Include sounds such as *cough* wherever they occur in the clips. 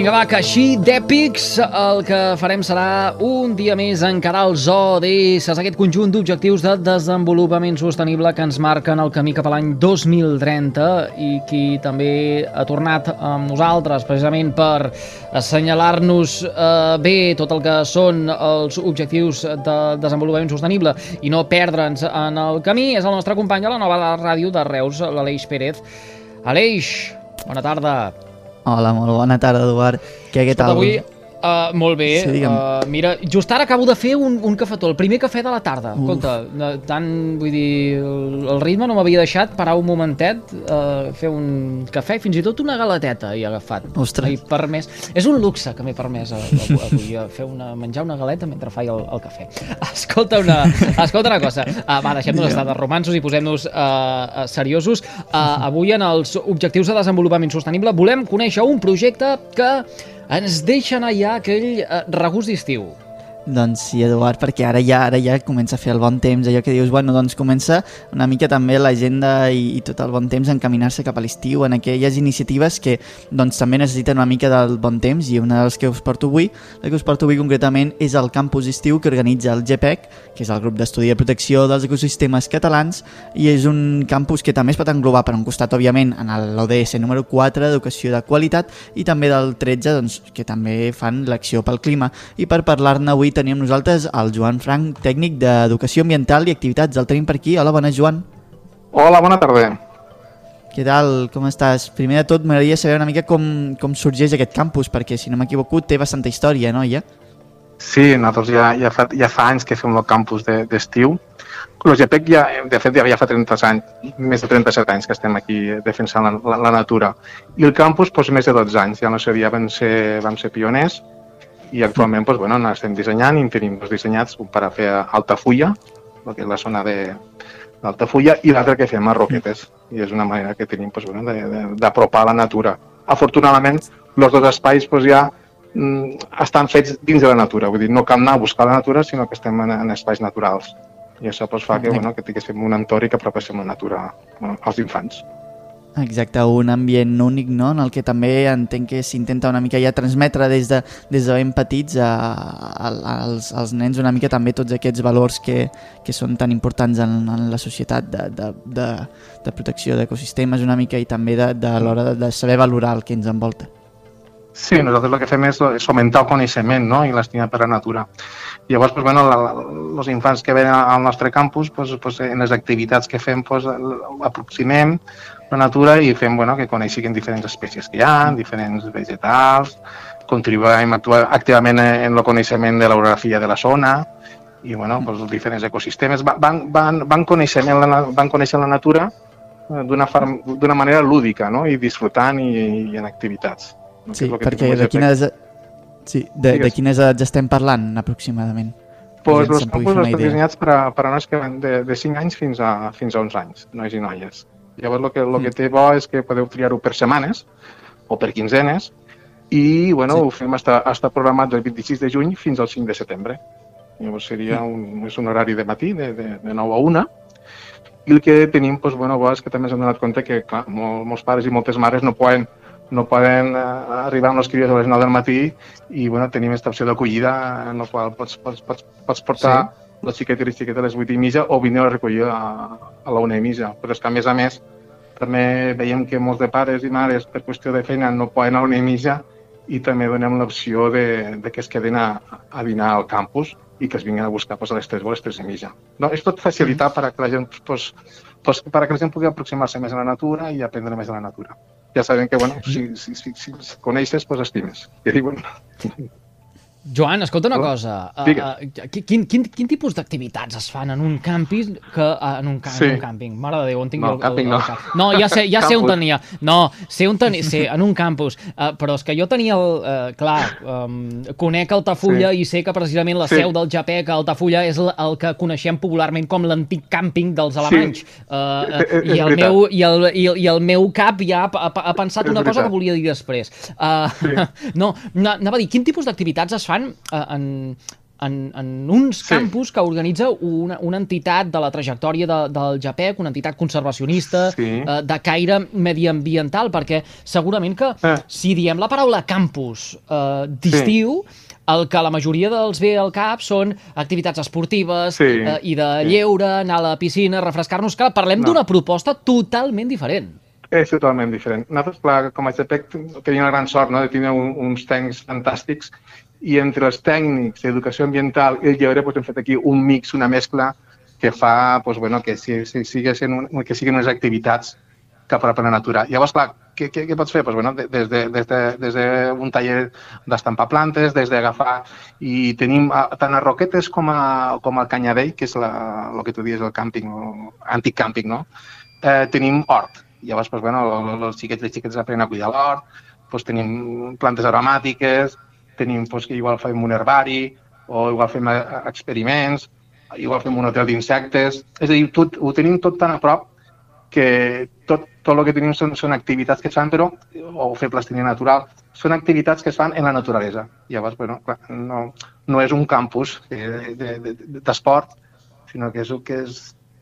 Vinga, va, que així d'èpics el que farem serà un dia més encarar els ODS, aquest conjunt d'objectius de desenvolupament sostenible que ens marquen el camí cap a l'any 2030 i qui també ha tornat amb nosaltres precisament per assenyalar-nos eh, bé tot el que són els objectius de desenvolupament sostenible i no perdre'ns en el camí és el nostre company a la nova ràdio de Reus, l'Aleix Pérez. Aleix, bona tarda. Hola, molt bona tarda, Eduard. Què, què tal? Avui, uh, molt bé. Sí, digue'm. uh, mira, just ara acabo de fer un, un cafetó, el primer cafè de la tarda. Uf. Uh, tant, vull dir, el, el ritme no m'havia deixat parar un momentet, uh, fer un cafè, fins i tot una galeteta he agafat. Ostres. M'he permès. És un luxe que m'he permès avui, fer una, menjar una galeta mentre faig el, el cafè. Escolta una, escolta una cosa. Uh, va, deixem-nos estar de romansos i posem-nos uh, uh, seriosos. Uh, avui en els objectius de desenvolupament sostenible volem conèixer un projecte que ens deixa anar ja aquell uh, regust d'estiu. Doncs sí, Eduard, perquè ara ja ara ja comença a fer el bon temps, allò que dius, bueno, doncs comença una mica també l'agenda i, i tot el bon temps a encaminar-se cap a l'estiu, en aquelles iniciatives que doncs també necessiten una mica del bon temps i una de les que us porto avui, la que us porto avui concretament és el campus estiu que organitza el GPEC, que és el grup d'estudi de protecció dels ecosistemes catalans i és un campus que també es pot englobar per un costat, òbviament, en l'ODS número 4 d'educació de qualitat i també del 13, doncs, que també fan l'acció pel clima. I per parlar-ne avui tenim nosaltres el Joan Frank, tècnic d'Educació Ambiental i Activitats. El tenim per aquí. Hola, bona, Joan. Hola, bona tarda. Què tal? Com estàs? Primer de tot, m'agradaria saber una mica com, com sorgeix aquest campus, perquè, si no m'equivoco, té bastanta història, no, ja? Sí, nosaltres ja, ja, fa, ja fa anys que fem el campus de- d'estiu. De, el GPEC ja, de fet, ja, ja fa 30 anys, més de 37 anys que estem aquí defensant la, la, la natura. I el campus, doncs, més de 12 anys. Ja no ja vam ser, vam ser pioners i actualment, doncs, bueno, estem dissenyant i en tenim doncs, dissenyats un per a fer a Altafulla, el que és la zona de d'Altafulla, i l'altre que fem a Roquetes. I és una manera que tenim doncs, bueno, d'apropar la natura. Afortunadament, els dos espais doncs, ja mm, estan fets dins de la natura, vull dir, no cal anar a buscar la natura, sinó que estem en, en espais naturals. I això doncs, fa que, bueno, que tinguéssim un entorn i que apropéssim la natura bueno, als infants. Exacte, un ambient únic, no?, en el que també entenc que s'intenta una mica ja transmetre des de, des de ben petits a, a, als, als nens una mica també tots aquests valors que, que són tan importants en, en la societat de, de, de, de protecció d'ecosistemes una mica i també de, de l'hora de, de saber valorar el que ens envolta. Sí, nosaltres el que fem és, és fomentar el coneixement no? i l'estima per la natura. Llavors, doncs, bueno, els infants que venen al nostre campus, doncs, doncs, en les activitats que fem, doncs, aproximem la natura i fem bueno, que coneixin diferents espècies que hi ha, diferents vegetals, contribuïm activament en el coneixement de l'orografia de la zona i bueno, doncs, els diferents ecosistemes. Va- Van, van, van, la, na- van conèixer la natura eh, d'una manera lúdica no? i disfrutant i, i en activitats. Sí, que perquè de quines, sí, de, de quines edats estem parlant aproximadament? Pues els una estan dissenyats per a, per a nois que van de, de 5 anys fins a, fins a 11 anys, nois i noies. Llavors, el que, el que Mm. té bo és que podeu triar-ho per setmanes o per quinzenes i, bueno, Sí. ho fem està, està programat del 26 de juny fins al 5 de setembre. Llavors seria un, és un horari de matí, de, de, de 9 a 1, i el que tenim, doncs, bueno, bo, és que també hem donat compte que, clar, mol, molts pares i moltes mares no poden no poden eh, arribar amb les cries a les 9 del matí i bueno, tenim aquesta opció d'acollida en la qual pots, pots, pots, pots portar sí. la xiqueta i les xiquetes a les 8 i mitja o vindre a recollir a, a la 1 i mitja. Però és que a més a més també veiem que molts de pares i mares per qüestió de feina no poden a la 1 i mitja i també donem l'opció de, de que es quedin a, a dinar al campus i que es vinguin a buscar pues, a les 3 o a les 3 i mitja. No, és tot facilitar per a que la gent, pues, pues, per a que la gent pugui aproximar-se més a la natura i aprendre més de la natura. ja sabem que, bueno, si, si, si, si els coneixes, doncs estimes. Que diuen... Joan, escolta una Hola. cosa. Uh, uh, quin, quin, quin tipus d'activitats es fan en un camping que uh, en un, ca Sí. en un càmping? Mare de Déu, on tinc No, el, el, càmping el, no. cap. No, ja sé, ja sé on tenia. No, sé on tenia, sé, en un campus. Uh, però és que jo tenia el... Uh, clar, um, conec Altafulla Sí. i sé que precisament la Sí. seu del JPEG a Altafulla és el, el que coneixem popularment com l'antic càmping dels alemanys. Uh, uh, és i, el meu, i, el, i, el, I el meu cap ja ha, ha, ha pensat És una cosa veritat. que volia dir després. Uh, sí. *laughs* No, na- anava a dir, quin tipus d'activitats es fan uh, en, en, en uns Sí. campus que organitza una, una entitat de la trajectòria de, del JPEG, una entitat conservacionista, Sí. eh, de caire mediambiental, perquè segurament que Eh. si diem la paraula campus eh, d'estiu, el que la majoria dels ve al cap són activitats esportives Sí, eh, i de sí. lleure, anar a la piscina, refrescar-nos. Clar, parlem No. d'una proposta totalment diferent. És totalment diferent. Nosaltres, clar, com a GPEC, tenim la gran sort no, de tenir un, uns tècnics fantàstics i entre els tècnics d'educació ambiental i el lleure doncs, hem fet aquí un mix, una mescla que fa doncs, bueno, que, si, si, siguessin un, que siguin unes activitats que apropen la natura. Llavors, clar, què, què, què pots fer? Pues, bueno, de- des de, des de, des de un taller d'estampar plantes, des d'agafar... I tenim a, tant a Roquetes com, a, com al Canyadell, que és la, el que tu dius, el càmping, antic càmping, no? eh, tenim hort. Llavors, pues, bueno, els xiquets i les xiquetes aprenen a cuidar l'hort, pues, tenim plantes aromàtiques, tenim, pues, que igual fem un herbari, o igual fem eh, experiments, igual fem un hotel d'insectes. És a dir, tot, ho tenim tot tan a prop que tot, tot el que tenim són, són activitats que es fan, però, o fer plastilina natural, són activitats que es fan en la naturalesa. Llavors, bueno, clar, no, no és un campus eh, de- de- de- d'esport, sinó que és, que és,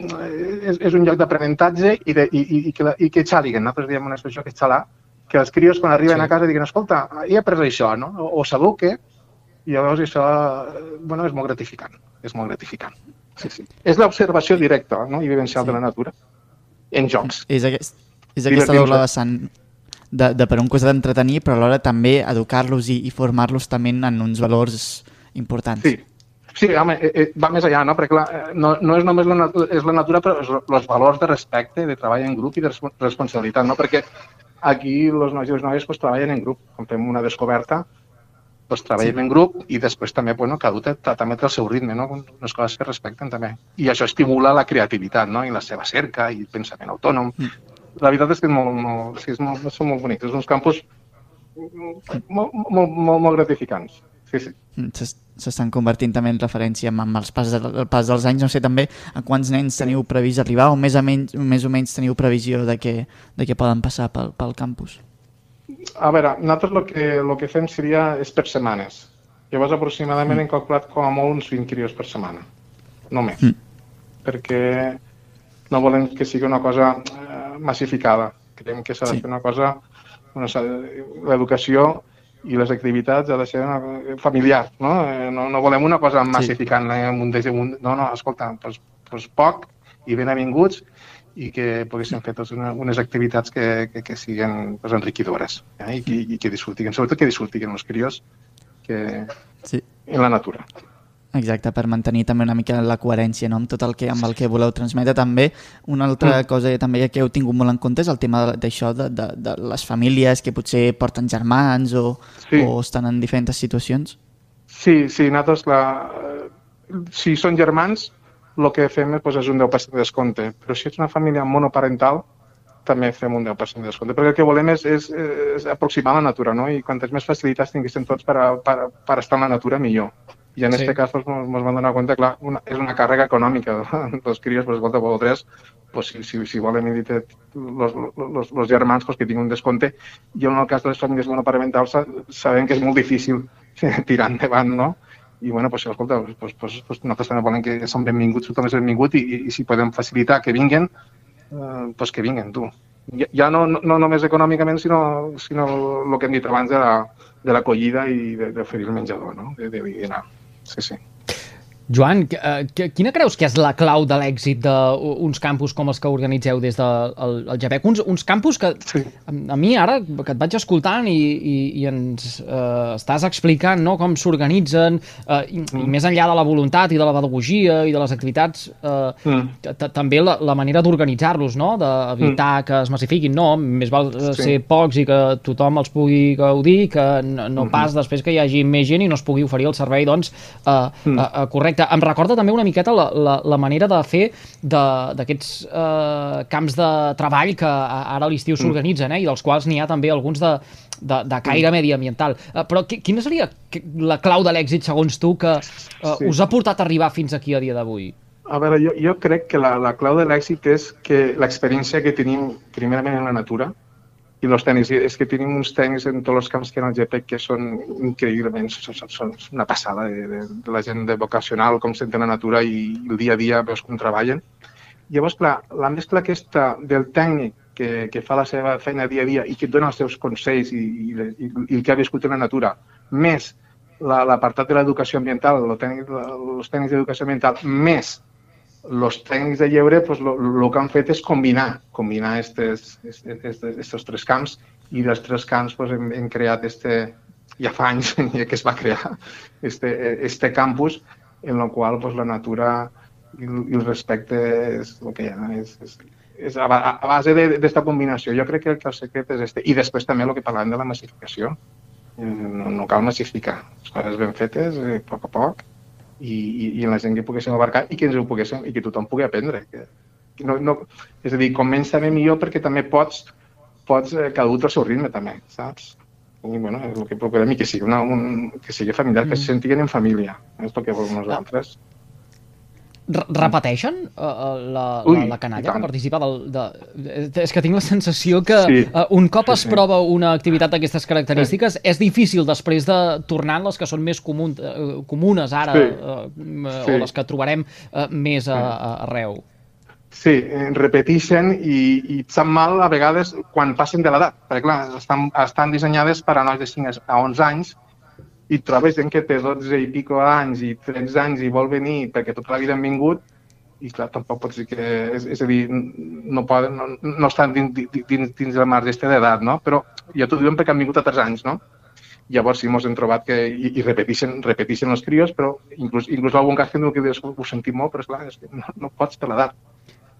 és, és un lloc d'aprenentatge i, de, i, i, i, que, i que xaliguen. Nosaltres diem una expressió que és xalar, que els crios quan arriben Sí. a casa diguen, escolta, he après això, no? O, o sabeu què? I llavors això, bueno, és molt gratificant. És molt gratificant. Sí, sí. És l'observació directa no? i vivencial Sí. de la natura en jocs. És, aquest, és aquesta doble vessant de, de per un costat entretenir, però alhora també educar-los i, i formar-los també en uns valors importants. Sí, sí home, eh, eh, va més allà, no? Perquè clar, eh, no, no és només la, natu és la natura, però els valors de respecte, de treball en grup i de respo- responsabilitat, no? Perquè aquí els nois i les noies pues, treballen en grup. Quan fem una descoberta, pues, treballem sí. en grup i després també, bueno, cada un també té el seu ritme, no? unes coses que respecten també. I això estimula la creativitat no? i la seva cerca i el pensament autònom. Mm. La veritat és que és molt, molt, sí, és molt, són molt bonics. És uns campus molt, molt, molt, molt gratificants. Sí, sí. Mm, S'estan convertint també en referència amb, amb els pas, de, el pas dels anys. No sé també a quants nens teniu previst arribar o més o menys, més o menys teniu previsió de que, de que poden passar pel, pel campus. A veure, nosaltres el que, el que fem seria és per setmanes. Llavors, aproximadament hem calculat com a molt uns 20 crios per setmana. No més. Mm. Perquè no volem que sigui una cosa eh, massificada. Creiem que s'ha de Sí. fer una cosa... Bueno, L'educació i les activitats ha de ser una, familiar, no? Eh, no? No volem una cosa massificant, eh, un des, un, no, no, escolta, doncs, doncs poc i ben avinguts i que poguessin fer totes una, unes activitats que, que, que siguin pues, enriquidores eh? I, que, i que disfrutin, sobretot que disfrutin els crios que, Sí. en la natura. Exacte, per mantenir també una mica la coherència no? amb tot el que, amb el que voleu transmetre també. Una altra Mm. cosa també que heu tingut molt en compte és el tema d'això, de, de, de les famílies que potser porten germans o, Sí. o estan en diferents situacions. Sí, sí, nosaltres, la, si són germans, el que fem és, doncs, és un 10% de descompte, però si és una família monoparental, també fem un 10% de descompte, perquè el que volem és, és, és aproximar la natura, no? I quantes més facilitats tinguéssim tots per, a, per, per estar en la natura, millor. I en Sí. aquest cas, doncs, ens vam donar compte, clar, una, és una càrrega econòmica *laughs* dels crios, però escolta, vosaltres, pues, si, si, si volen editar els germans pues, que tinguin un descompte, i en el cas de les famílies monoparentals sa- sabem que és molt difícil *laughs* tirar endavant, no? I bueno, pues, escolta, pues, pues, pues, nosaltres també volem que són benvinguts, tothom és benvingut i, i, i si podem facilitar que vinguen, eh, pues que vinguen, tu. Ja, ja no, no, no només econòmicament, sinó, sinó el que hem dit abans de la- de l'acollida la, i de- d'oferir el menjador, no? De, de dinar. Sí, sí. Joan, eh, quina creus que és la clau de l'èxit d'uns campus com els que organitzeu des del de, GPEC? Uns, uns campus que sí. a, mi ara, que et vaig escoltant i, i, i ens eh, estàs explicant no, com s'organitzen, eh, i, mm. i més enllà de la voluntat i de la pedagogia i de les activitats, eh, mm. també la, la manera d'organitzar-los, no? d'evitar mm. que es massifiquin, no? Més val eh, sí. ser pocs i que tothom els pugui gaudir, que no, no mm. pas després que hi hagi més gent i no es pugui oferir el servei doncs, eh, mm. eh, correcte Exacte, em recorda també una miqueta la, la, la manera de fer d'aquests eh, camps de treball que ara a l'estiu mm. s'organitzen, eh, i dels quals n'hi ha també alguns de, de, de caire mm. mediambiental. Uh, però quina seria la clau de l'èxit, segons tu, que uh, sí. us ha portat a arribar fins aquí a dia d'avui? A veure, jo, jo crec que la, la clau de l'èxit és que l'experiència que tenim primerament en la natura, i els tècnics, és que tenim uns tècnics en tots els camps que en el GPEC que són increïblement, són, són, són una passada de, de, de la gent de vocacional, com senten la natura i, el dia a dia veus com treballen. Llavors, clar, la mescla aquesta del tècnic que, que fa la seva feina dia a dia i que et dona els seus consells i, i, i, i el que ha viscut en la natura, més l'apartat la, de l'educació ambiental, els tècnics d'educació ambiental, més els tècnics de lleure pues, lo, lo que han fet és combinar, combinar estos tres camps i dels tres camps pues, hem, hem creat este, ja fa anys *laughs* que es va crear este, este campus en el qual pues, la natura i, i el respecte és el que hi ha, és, és, és a, a base d'esta combinació. Jo crec que el, que el secret és este. I després també el que parlàvem de la massificació. Eh, no, no cal massificar. Les coses ben fetes, eh, a poc a poc, i, i, i la gent que poguéssim abarcar i que ens ho poguéssim, i que tothom pugui aprendre. Que, que no, no, és a dir, com menys també millor perquè també pots, pots eh, cada un al seu ritme també, saps? I, bueno, és el que procurem i que sigui, una, un, que sigui familiar, mm. que se sentiguen en família. És el que volem nosaltres. Ah repeteixen uh, la, Ui, la, la canalla que participa del... De, és que tinc la sensació que sí. uh, un cop es sí, sí. prova una activitat d'aquestes característiques sí. és difícil després de tornar les que són més comun, uh, comunes ara sí. uh, sí. o les que trobarem uh, més a, a, arreu. Sí, repeteixen i, i et sap mal a vegades quan passen de l'edat, perquè clar, estan, estan dissenyades per a nois de 5 a 11 anys i trobes gent que té 12 i pico anys i 13 anys i vol venir perquè tota la vida han vingut i clar, tampoc pots dir que, és, és a dir, no, poden, no, no estan dins, dins, dins el marge d'edat, no? Però ja t'ho diuen perquè han vingut a 3 anys, no? Llavors sí, ens hem trobat que i, i repeteixen, repeteixen els crios, però inclús, inclús algun cas que diu que dius, ho sentim molt, però esclar, és que no, no pots per l'edat.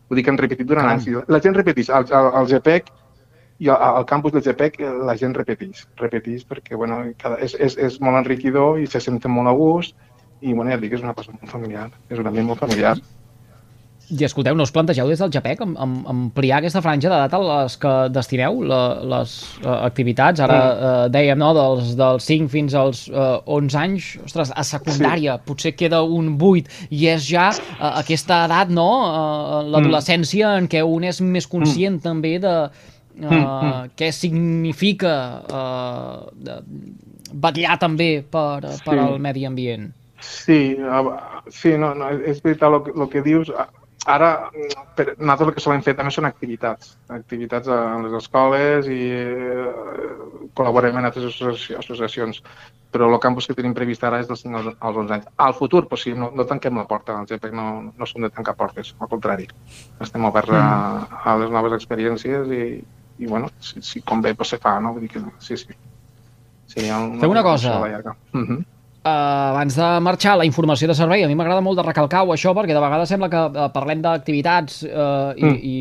Vull dir que han repetit durant anys. La gent repeteix. Al, al, al GPEC i al campus del GPEC eh, la gent repeteix, repeteix perquè bueno, cada, és, és, és molt enriquidor i se senten molt a gust i bueno, ja dic, és una cosa molt familiar, és un ambient molt familiar. I escolteu, no us plantegeu des del am, am, ampliar aquesta franja d'edat a les que destineu la, les uh, activitats? Ara uh, dèiem, no?, dels, dels 5 fins als uh, 11 anys. Ostres, a secundària sí. potser queda un 8 i és ja uh, aquesta edat, no?, uh, l'adolescència mm. en què un és més conscient mm. també de, uh, mm, mm. què significa uh, vetllar també per, sí. per al medi ambient. Sí, sí no, no, és veritat el, el que dius. Ara, per, nosaltres el que solem fer també són activitats, activitats a les escoles i eh, col·laborem en altres associacions, però el campus que tenim previst ara és dels 5 als 11 anys. Al futur, pues sí, no, no tanquem la porta, GPEC no, no som de tancar portes, al contrari. Estem oberts a, mm. a les noves experiències i, i bueno, si, si convé, pues se fa, no? Vull dir que sí, sí. sí una, Fem una cosa. Uh -huh. Uh, abans de marxar, la informació de servei, a mi m'agrada molt de recalcar-ho això, perquè de vegades sembla que uh, parlem d'activitats uh, i, mm. i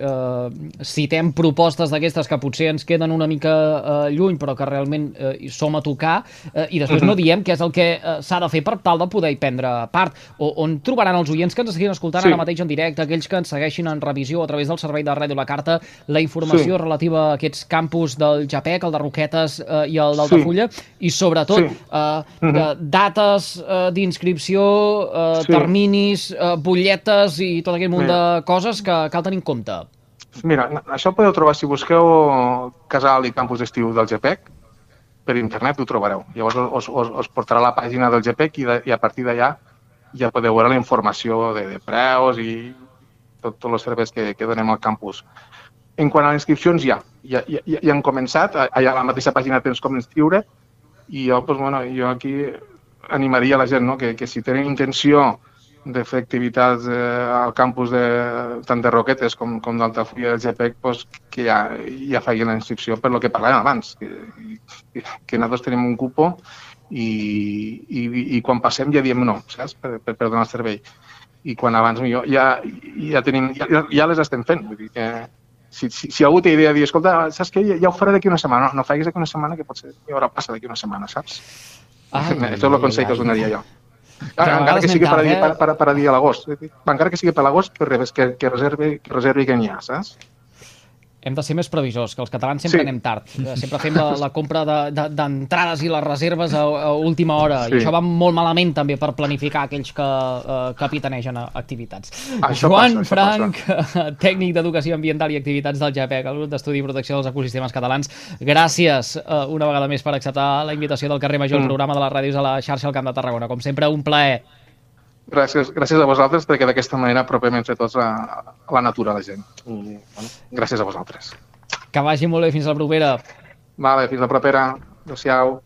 uh, citem propostes d'aquestes que potser ens queden una mica uh, lluny, però que realment uh, hi som a tocar, uh, i després mm -hmm. no diem què és el que uh, s'ha de fer per tal de poder prendre part. O, on trobaran els oients que ens estiguin escoltant sí. ara mateix en directe, aquells que ens segueixin en revisió a través del servei de Ràdio La Carta, la informació sí. relativa a aquests campus del Japec, el de Roquetes uh, i el d'Altafulla, sí. i sobretot sí. uh, mm -hmm eh, dates eh, d'inscripció, eh, sí. terminis, eh, butlletes i tot aquell munt Mira. de coses que cal tenir en compte. Mira, això podeu trobar si busqueu casal i campus d'estiu del GPEC, per internet ho trobareu. Llavors us, us, us portarà a la pàgina del GPEC i, de, i a partir d'allà ja podeu veure la informació de, de preus i tots tot els serveis que, que donem al campus. En quant a les inscripcions, ja, ja, ja, ja han començat, allà a la mateixa pàgina tens com inscriure, i jo, doncs, bueno, jo aquí animaria la gent no? que, que si tenen intenció de fer activitats eh, al campus de, tant de Roquetes com, com d'Altafulla del GPEC, pues, que ja, ja facin la inscripció per lo que parlàvem abans, que, que, que nosaltres tenim un cupo i, i, i quan passem ja diem no, saps? Per, per, per donar el servei. I quan abans millor ja, ja, tenim, ja, ja les estem fent. Vull dir que si, si, si algú té idea de dir, escolta, saps què, ja, ja ho faré d'aquí una setmana. No, no facis d'aquí una setmana, que potser hi haurà passa d'aquí una setmana, saps? Ai, *laughs* Això és el consell que us donaria jo. a encara que sigui per, a per, per, per a dir a l'agost. Encara que sigui per l'agost, que, que, que, reservi, que reservi que n'hi ha, saps? Hem de ser més previsors, que els catalans sempre Sí. anem tard. Eh, Sempre fem la, la compra de- de- d'entrades de, i les reserves a, a última hora. I Sí. això va molt malament també per planificar aquells que uh, capitanegen activitats. Això Joan passa, això Frank, *laughs* tècnic d'Educació Ambiental i Activitats del GEPEC, el grup d'estudi i protecció dels ecosistemes catalans. Gràcies uh, una vegada més per acceptar la invitació del carrer Major, el Mm. programa de les ràdios a la xarxa al Camp de Tarragona. Com sempre, un plaer. Gràcies, gràcies a vosaltres perquè d'aquesta manera apropem entre tots a, a la natura a la gent. I, bueno, gràcies a vosaltres. Que vagi molt bé fins la propera. Vale, fins la propera. Adéu-siau.